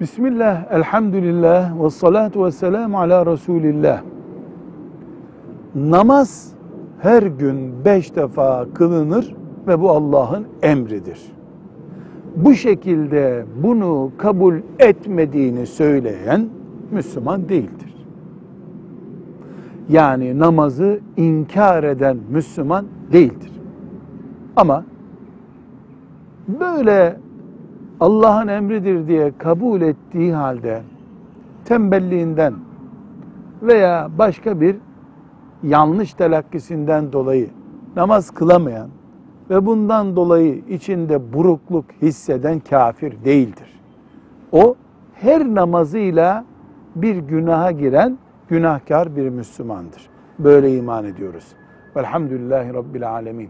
Bismillah, elhamdülillah, ve salatu ve selamu ala Resulillah. Namaz her gün beş defa kılınır ve bu Allah'ın emridir. Bu şekilde bunu kabul etmediğini söyleyen Müslüman değildir. Yani namazı inkar eden Müslüman değildir. Ama böyle Allah'ın emridir diye kabul ettiği halde tembelliğinden veya başka bir yanlış telakkisinden dolayı namaz kılamayan ve bundan dolayı içinde burukluk hisseden kafir değildir. O her namazıyla bir günaha giren günahkar bir Müslümandır. Böyle iman ediyoruz. Velhamdülillahi Rabbil Alemin.